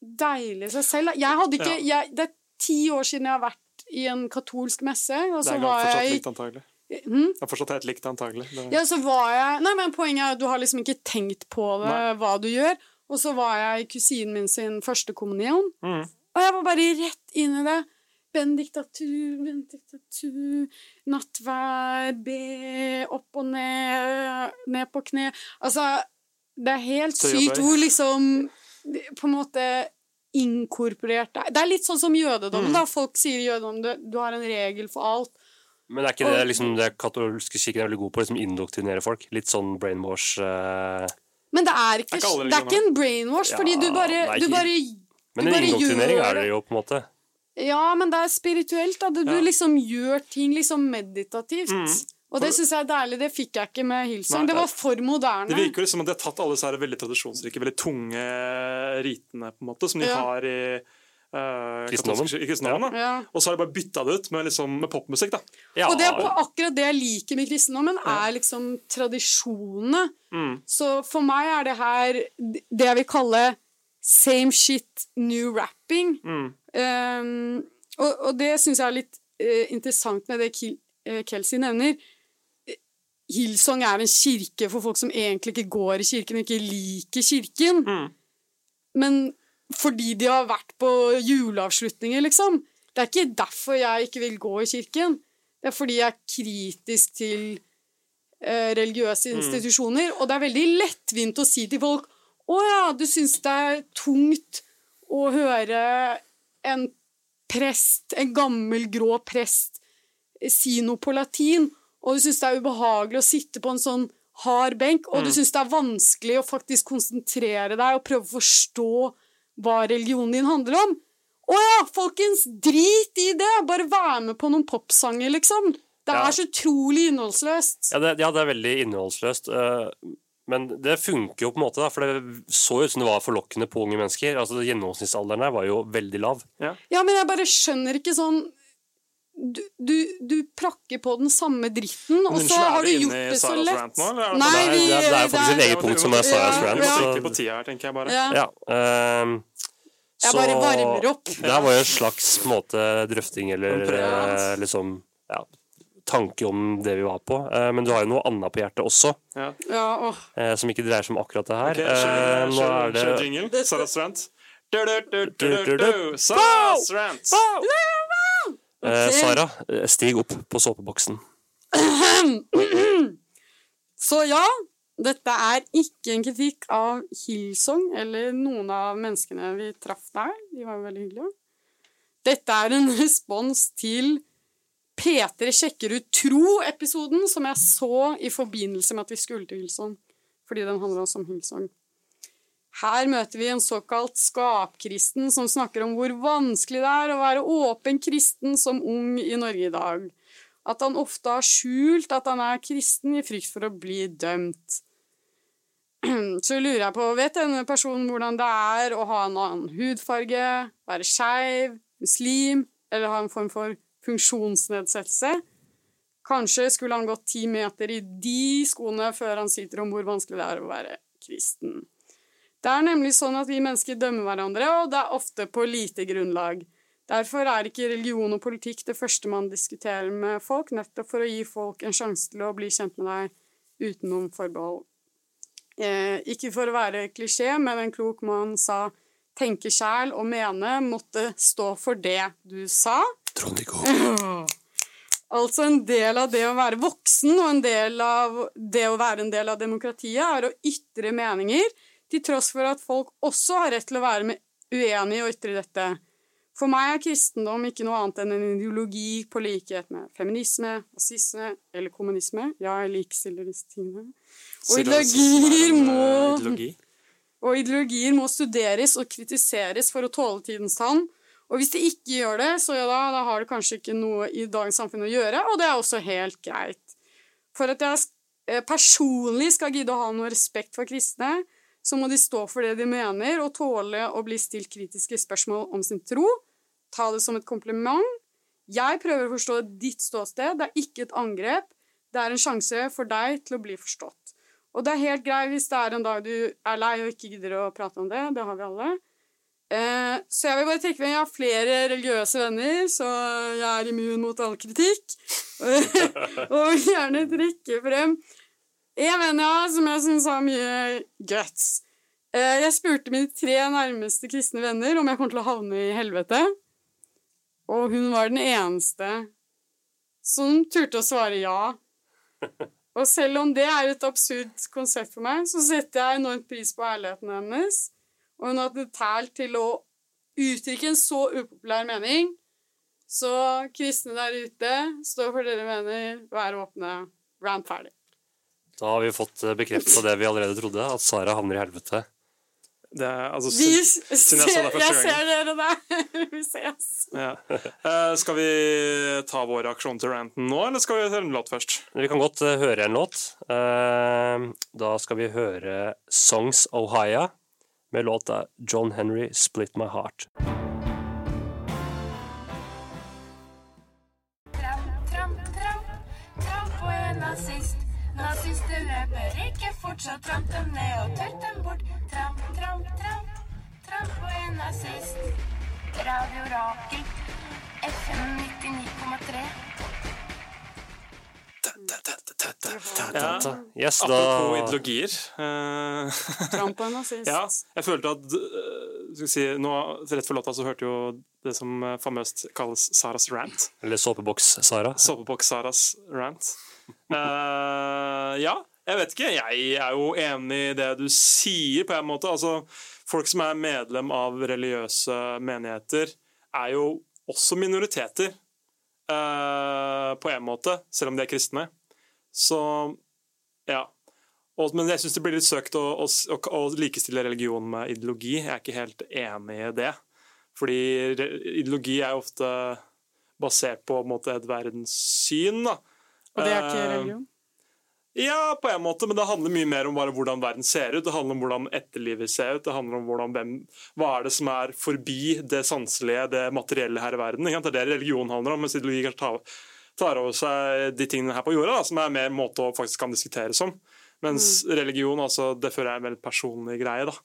deilig i seg selv. Jeg hadde ikke jeg, Det er ti år siden jeg har vært i en katolsk messe, og Det så er var jeg i likt, antagelig. Hm? Det er fortsatt helt likt, antagelig. Det, Ja, så var jeg Nei, men poenget er at du har liksom ikke tenkt på det, Nei. hva du gjør. Og så var jeg i kusinen min sin første kommunion, Mm. og jeg var bare rett inn i det. Benediktatur, bendiktatur, nattvær, be, opp og ned, ned på kne Altså, det er helt sykt hvor liksom På en måte inkorporert det er. Det litt sånn som jødedommen, Mm. da. Folk sier i jødedommen du, du har en regel for alt. Men er ikke det liksom det katolske kirken er veldig god på? Liksom indoktrinere folk? Litt sånn brainwash uh... Men det er ikke, Er ikke det er ikke en brainwash, Ja, fordi du bare, nei, du ikke- bare Men en bare indoktrinering gjør er det det. jo, på en måte. Ja, men det er spirituelt. Da. Du, du Ja. liksom gjør ting liksom meditativt. Mm. Og det syns jeg er deilig. Det fikk jeg ikke med Hillsong. Nei, det var for moderne. det virker som at de har tatt alle disse veldig tradisjonsrike, veldig tunge ritene, på en måte, som de Ja. har i uh, Kristendommen. ja. Og så har de bare bytta det ut med, liksom, med popmusikk. da. Ja, Og det er på akkurat det jeg liker med kristendommen, er liksom tradisjonene. Mm. Så for meg er det her det jeg vil kalle same shit, new rapping. Mm. Um, og, og det syns jeg er litt uh, interessant med det Kiel, uh, Kelsey nevner. Eh, Hillsong er en kirke for folk som egentlig ikke går i kirken ikke liker kirken. Mm. Men fordi de har vært på juleavslutninger, liksom. Det er ikke derfor jeg ikke vil gå i kirken. Det er fordi jeg er kritisk til uh, religiøse institusjoner. Og det er veldig lettvint å si til folk å ja, du syns det er tungt å høre en prest, en gammel, grå prest, si noe på latin, og du syns det er ubehagelig å sitte på en sånn hard benk, og du syns det er vanskelig å faktisk konsentrere deg og prøve å forstå hva religionen din handler om. Å ja, folkens, drit i det! Bare vær med på noen popsanger, liksom. Det Ja. er så utrolig innholdsløst. Ja det, ja, det er veldig innholdsløst. Men det funker jo på en måte, da, for det så ut som det var forlokkende på unge mennesker. Altså Gjennomsnittsalderen der var jo veldig lav. Ja, men jeg bare skjønner ikke sånn du, du, du prakker på den samme dritten, og så har du gjort det så lett. nå, Nei, bare- vi, Det er- det er faktisk et eget punkt som er Sarah's Ja, rant, ja. så- trykke på tida her, tenker jeg bare. Ja. Ja, um, Jeg bare varmer opp. Det her var jo en slags måte, drøfting eller eh, liksom ja, tanke om det vi var på. Eh, men du har jo noe annet på hjertet også, Ja. Ja, oh. eh, som ikke dreier seg om akkurat det her. Okay, Eh, kjør, nå kjør, er det kjør jingle. Sarah. Strand. du, du, du, Du, du, du, du. du. Eh, Sara, eh, stig opp på såpeboksen. Så ja, dette er ikke en kritikk av Hillsong eller noen av menneskene vi traff der. De var jo veldig hyggelige. Dette er en respons til P3 sjekker ut tro-episoden som jeg så i forbindelse med at vi skulle til Hillsong. Fordi den handler også om Hillsong. Her møter vi en såkalt skapkristen som snakker om hvor vanskelig det er å være åpen kristen som ung i Norge i dag. At han ofte har skjult at han er kristen i frykt for å bli dømt. Så lurer jeg på, vet denne personen hvordan det er å ha en annen hudfarge, være skeiv, muslim, eller ha en form for funksjonsnedsettelse? Kanskje skulle han gått ti meter i de skoene før han sitter om hvor vanskelig det er å være kristen. Det er nemlig sånn at vi mennesker dømmer hverandre, og det er ofte på lite grunnlag. Derfor er ikke religion og politikk det første man diskuterer med folk, nettopp for å gi folk en sjanse til å bli kjent med deg utenom forbehold. Eh, ikke for å være klisjé, men en klok mann sa 'tenke sjæl og mene' måtte stå for det du sa. Trond-Viggo. Altså en del av det å være voksen og en del av det å være en del av demokratiet er å ytre meninger, til tross for at folk også har rett til å være uenig uenige og ytre dette. For meg er kristendom ikke noe annet enn en ideologi på likhet med feminisme, nazisme eller kommunisme. Ja, jeg likestiller disse tingene. Og ideologier må og ideologier må studeres og kritiseres for å tåle tidens tann. Og hvis de ikke gjør det, så ja da, da har det kanskje ikke noe i dagens samfunn å gjøre, og det er også helt greit. For at jeg eh, personlig skal gidde å ha noe respekt for kristne, så må de stå for det de mener, og tåle å bli stilt kritiske spørsmål om sin tro. Ta det som et kompliment. Jeg prøver å forstå ditt ståsted, det er ikke et angrep. Det er en sjanse for deg til å bli forstått. Og det er helt greit hvis det er en dag du er lei og ikke gidder å prate om det. Det har vi alle. Eh, så jeg vil bare trekke frem jeg har flere religiøse venner, så jeg er immun mot all kritikk. og vil gjerne trekke frem en venn jeg har som jeg syns har mye guts. Eh, jeg spurte mine tre nærmeste kristne venner om jeg kom til å havne i helvete. Og hun var den eneste som turte å svare ja. Og selv om det er et absurd konsept for meg, så setter jeg enormt pris på ærligheten hennes. Og hun har hatt tæl til å uttrykke en så upopulær mening. Så kristne der ute, stå for dere mener, vær åpne. Rant ferdig. Da har vi fått bekrefta det vi allerede trodde, at Sara havner i helvete. Det er, altså, Vi, sy- ser, jeg jeg ser dere der. Vi ses. Ja. Uh, skal vi ta vår aksjon til ranten nå, eller skal vi høre en låt først? Vi kan godt uh, høre en låt. Uh, Da skal vi høre Songs Ohio med låta John Henry Split My Heart. Tramp. Radio Rakel, FN 99,3. Ja. Yes, Apropos ideologier. Trump Tramp nazist. ja, jeg følte at eh, skal vi si, nå, Rett før låta så hørte jo det som eh, famøst kalles Saras rant. Eller Såpeboks-Sara. Såpeboks-Saras rant. Uh, ja, jeg vet ikke. Jeg er jo enig i det du sier, på en måte. Altså, folk som er medlem av religiøse menigheter, er jo også minoriteter. Uh, på en måte, selv om de er kristne. Så ja. Og, men jeg syns det blir litt søkt å, å, å, likestille religion med ideologi. Jeg er ikke helt enig i det. Fordi ideologi er ofte basert på, på en måte, et verdenssyn. Da. Og det er ikke Eh, religion. Ja, på en måte, men det handler mye mer om bare hvordan verden ser ut. Det handler om hvordan etterlivet ser ut. Det handler om hvordan, hvem, hva er det som er forbi det sanselige, det materielle her i verden. Det er det religion handler om, mens ideologi kanskje tar, tar over seg de tingene her på jorda, da, som er mer måte å faktisk kan diskutere som. Mens religion, altså, det føler jeg er en veldig personlig greie. da.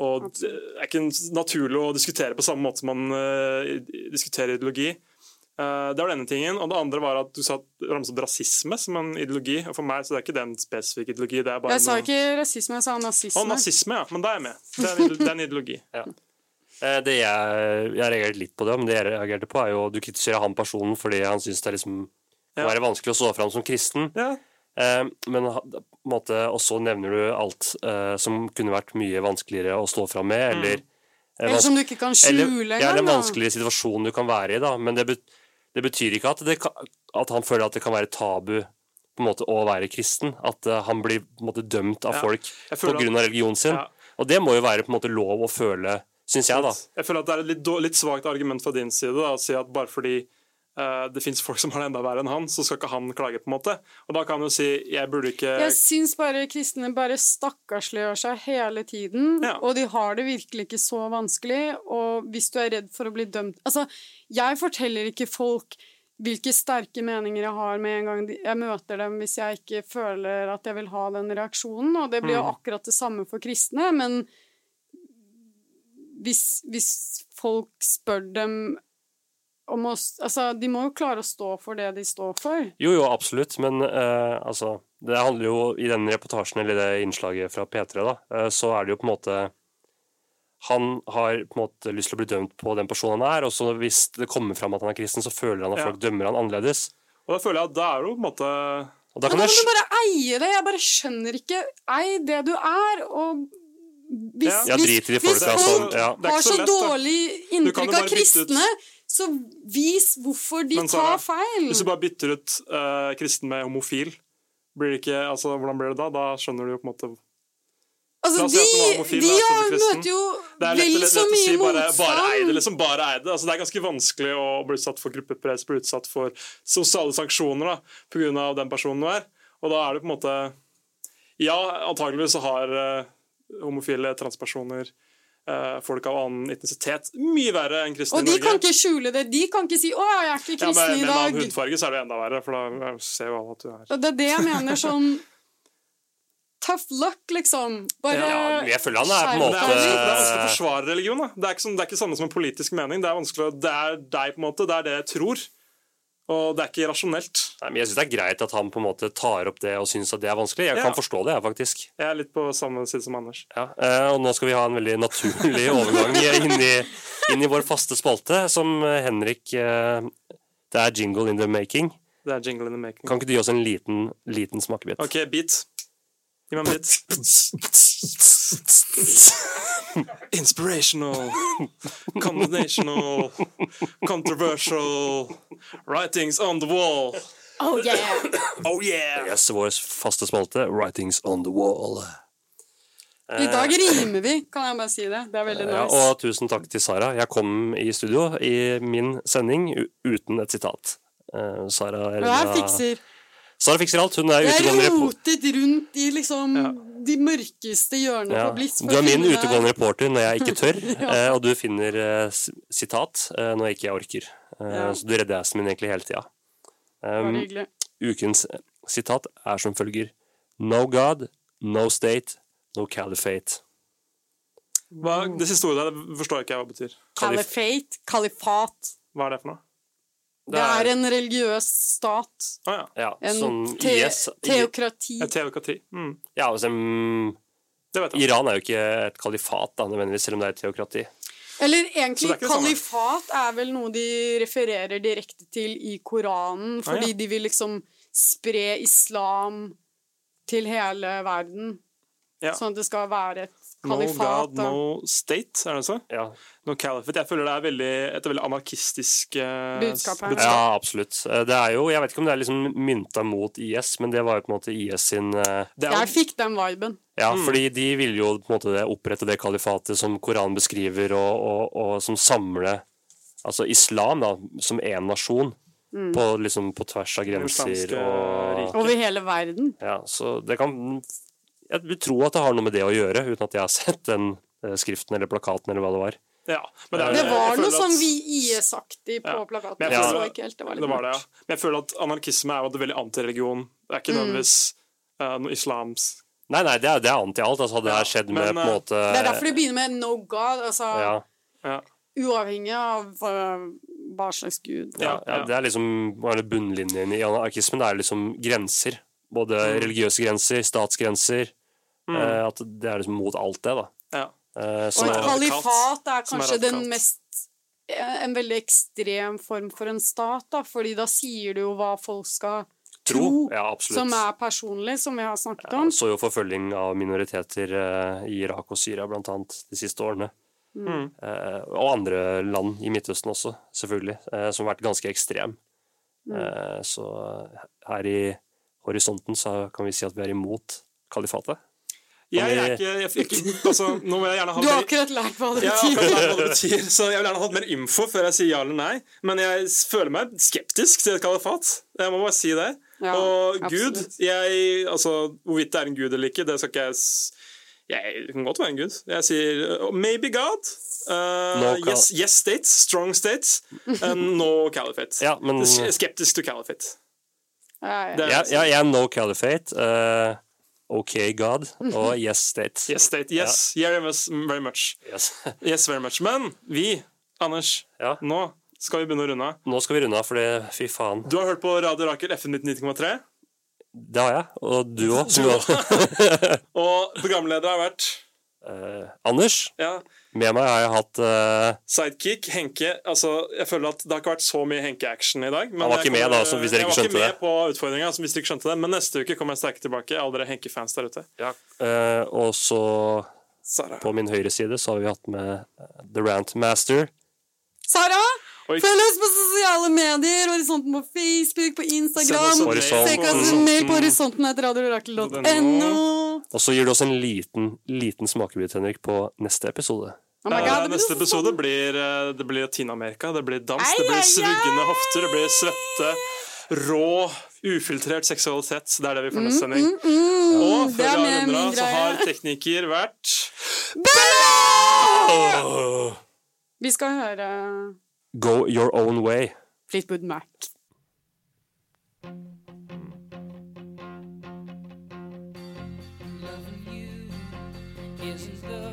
Og det er ikke naturlig å diskutere på samme måte som man uh, diskuterer ideologi. Uh, det var denne tingen. Og det andre var at du sa ramset opp rasisme som en ideologi. Og for meg så det er ikke det en spesifikk ideologi. det er bare Jeg sa noe... ikke rasisme, jeg sa nazisme. Å, nazisme, ja. Men da er jeg med. Det er en, det er en ideologi. Eh, Det jeg, jeg reagerte litt på det, men det jeg reagerte på, er jo du kritiserer han personen fordi han syns det er liksom Ja. være vanskelig å stå fram som kristen. Ja, Eh, Men måte også nevner du alt eh, som kunne vært mye vanskeligere å stå fram med, eller mm. Eller som du ikke kan skjule ja, eller en vanskeligere situasjon du kan være i, da. Men det, bet, det betyr ikke at, det at han føler at det kan være tabu på en måte å være kristen. At eh, han blir på en måte dømt av Ja, folk på grunn av religionen sin. Ja. Og det må jo være på en måte lov å føle, syns jeg, da. Jeg føler at det er et litt, litt svakt argument fra din side da, å si at bare fordi eh, det fins folk som har det enda verre enn han, så skal ikke han klage. på en måte. Og da kan han jo si jeg burde ikke Jeg syns bare kristne bare stakkarsliggjør seg hele tiden, Ja. og de har det virkelig ikke så vanskelig. Og hvis du er redd for å bli dømt Altså, jeg forteller ikke folk hvilke sterke meninger jeg har med en gang jeg møter dem, hvis jeg ikke føler at jeg vil ha den reaksjonen. Og det blir jo Mm. akkurat det samme for kristne, men hvis, hvis folk spør dem om å Altså, de må jo klare å stå for det de står for. Jo, jo, absolutt, men uh, altså Det handler jo i den reportasjen eller det innslaget fra P3, da, uh, så er det jo på en måte Han har på en måte lyst til å bli dømt på den personen han er, og så hvis det kommer fram at han er kristen, så føler han at Ja. folk dømmer han annerledes. Og da føler jeg at da er jo på en måte Og da Men kan da jeg du bare eie det. Jeg bare skjønner ikke Ei det du er, og hvis, Ja. De hvis folk som ja. Har så så lett, dårlig inntrykk av kristne, så vis hvorfor de Men tar feil. Hvis du bare bytter ut uh, kristen med homofil, blir det ikke, altså, hvordan blir det da? Da skjønner du jo på en måte Altså, de, homofil, de har, møter jo vel så mye si mye motstand. bare eie det. Liksom, bare eie det. Altså, det er ganske vanskelig å bli utsatt for gruppepress, bli utsatt for sosiale sanksjoner da, pga. den personen du er. Og da er det på en måte Ja, antageligvis så har eh, homofile transpersoner eh, folk av annen etnisitet mye verre enn kristne i Norge. Og de kan ikke skjule det. De kan ikke si 'Å, jeg er ikke ja, men, i i med en annen hudfarge så er det enda verre, for da ser jo alle at du er Det er det jeg mener sånn Tough luck, liksom. Bare Ja, jeg føler han er på en måte det er, vanskelig, å forsvare religion. Da. Det er ikke, sånn, det er ikke samme som en politisk mening. Det er vanskelig, det er deg, på en måte. Det er det jeg tror. Og det er ikke rasjonelt. Nei, men Jeg syns det er greit at han på en måte tar opp det og syns at det er vanskelig. Jeg Ja. kan forstå det, jeg, faktisk. Jeg er litt på samme side som Anders. Ja, eh, og nå skal vi ha en veldig naturlig overgang inn i, inn i vår faste spalte, som eh, Henrik eh, Det er jingle in the making. Det er jingle in the making. Kan ikke du gi oss en liten, liten smakebit? OK, beat. Gi meg en beat. Inspirational, combinational, controversial writings on the wall. Oh yeah! Oh yeah! Yes, vår faste spalte, Writings on the Wall. I dag rimer vi, kan jeg bare si det. Det er veldig Ja, og tusen takk til Sara. Jeg kom i studio i min sending uten et sitat. Eh, Sara fikser Sara fikser alt. Hun er utegående reporter. rotet rundt i liksom de mørkeste hjørnene Ja. på Blitz. Du er min utegående reporter når jeg ikke tør, ja. og du finner eh, sitat når når ikke orker. Eh, Ja. Så du redder assen min egentlig hele tida. Um, ukens sitat er som følger No God, no state, no caliphate. Hva, det siste ordet der forstår forstår ikke jeg hva det betyr. Caliphate, kalifat. Hva er det for noe? Det er en religiøs stat. Ah, ja. Ja, En som te IS teokrati. Et teokrati. Mm. Ja, altså, mm, Det vet jeg. Iran er jo ikke et kalifat, da, nødvendigvis, selv om det er et teokrati. Eller egentlig, er kalifat er vel noe de refererer direkte til i Koranen, Ah, ja. fordi de vil liksom spre islam til hele verden. Ja. Sånn at det skal være et No. God, da. no state, er det så? Ja, No caliphate. Jeg føler det er veldig, et veldig anarkistisk uh, Budskap her. ja, absolutt. Eh, Det er jo, Jeg vet ikke om det er liksom mynta mot IS, men det var jo på en måte IS sin uh, Det er Jeg fikk den viben. Ja, Mm. fordi de ville jo på en måte det- opprette det kalifatet som Koranen beskriver, og, og, og som samler altså islam da, som én nasjon, Mm. på, liksom, på tvers av grenser. Og, rike. Over hele verden. ja, så det kan Jeg vil tro at det har noe med det å gjøre, uten at jeg har sett den eh, skriften eller plakaten eller hva det var. ja, men er- Det var noe at- sånn vi IS-aktig på Ja. plakaten. Men jeg Jeg så ikke helt, det var litt Det var det, ja. Men jeg føler at anarkisme er jo veldig antireligion. Det er ikke Mm. nødvendigvis eh, noe islams Nei, nei, det er, det er anti alt. Altså, hadde det Ja, her skjedd med på en eh, måte Det er derfor det begynner med no god, altså ja, ja. uavhengig av uh, hva slags gud. ja, ja, Ja. Det er liksom det bunnlinjen i anarkismen. Det er liksom grenser. Både Mm. religiøse grenser, statsgrenser. Eh, At det er liksom mot alt det, da. ja. Eh, Og så, et kalifat er kanskje er den mest En veldig ekstrem form for en stat, da, fordi da sier du jo hva folk skal tro. Ja, som er personlig, som vi har snakket Ja, om. så jo forfølging av minoriteter eh, i Irak og Syria blant annet de siste årene. Mm. Eh, og andre land i Midtøsten også, selvfølgelig, eh, som har vært ganske ekstrem. Mm. Eh, så her i horisonten så kan vi si at vi er imot kalifatet. Jeg er ikke, jeg fikk ikke altså, Nå må jeg gjerne ha Du har akkurat lært hva det jeg har betyr. akkurat hva det betyr, så jeg vil gjerne ha hatt mer info før jeg sier ja eller nei. Men jeg føler meg skeptisk til et kalifat. Jeg må bare si det. Ja, og. Gud jeg, altså, Hvorvidt det er en gud eller ikke, det skal ikke jeg Jeg det kan godt være en gud. Jeg sier uh, maybe God. Uh, No yes, yes states, strong states, and no caliphate. Ja, men Skeptisk to caliphate. Ja, ja. Jeg, jeg, jeg er no caliphate, eh, OK God og yes state. Yes state, yes, yeah, yes, very much. Yes. Yes, very much. Men vi, Anders, Ja. nå skal vi begynne å runde av. Nå skal vi runde av, for det, fy faen. Du har hørt på Radio Rakel FN 99,3? Det har jeg, og du òg. og programleder har vært Eh, Anders, ja, med meg har jeg hatt eh, sidekick Henke. Altså, jeg føler at Det har ikke vært så mye Henke-action i dag. men Han var ikke med da, så hvis dere ikke skjønte det. Jeg var ikke med på utfordringa, hvis dere ikke skjønte det. Men neste uke kommer jeg sterkt tilbake. Alle dere Henke-fans der ute. ja, eh, Og så Sara. på min høyre side så har vi hatt med eh, The Rant Master. Sara. Følg oss på sosiale medier. Horisonten på Facebook, på Instagram. Sjekk oss mer på horisonten etter radiorakel.no. Og så gir du oss en liten, liten smakebit, Henrik, på neste episode. Oh Eh, God, det neste episode blir eh, Det blir Latin-Amerika, det blir dans, det blir svuggende hofter, det blir svette, rå, ufiltrert seksualitet. Det er det vi får neste sending. Og Mm, det før vi har min så har tekniker vært Vi skal høre Go your own way. Fleetwood Mac. Loving you isn't the right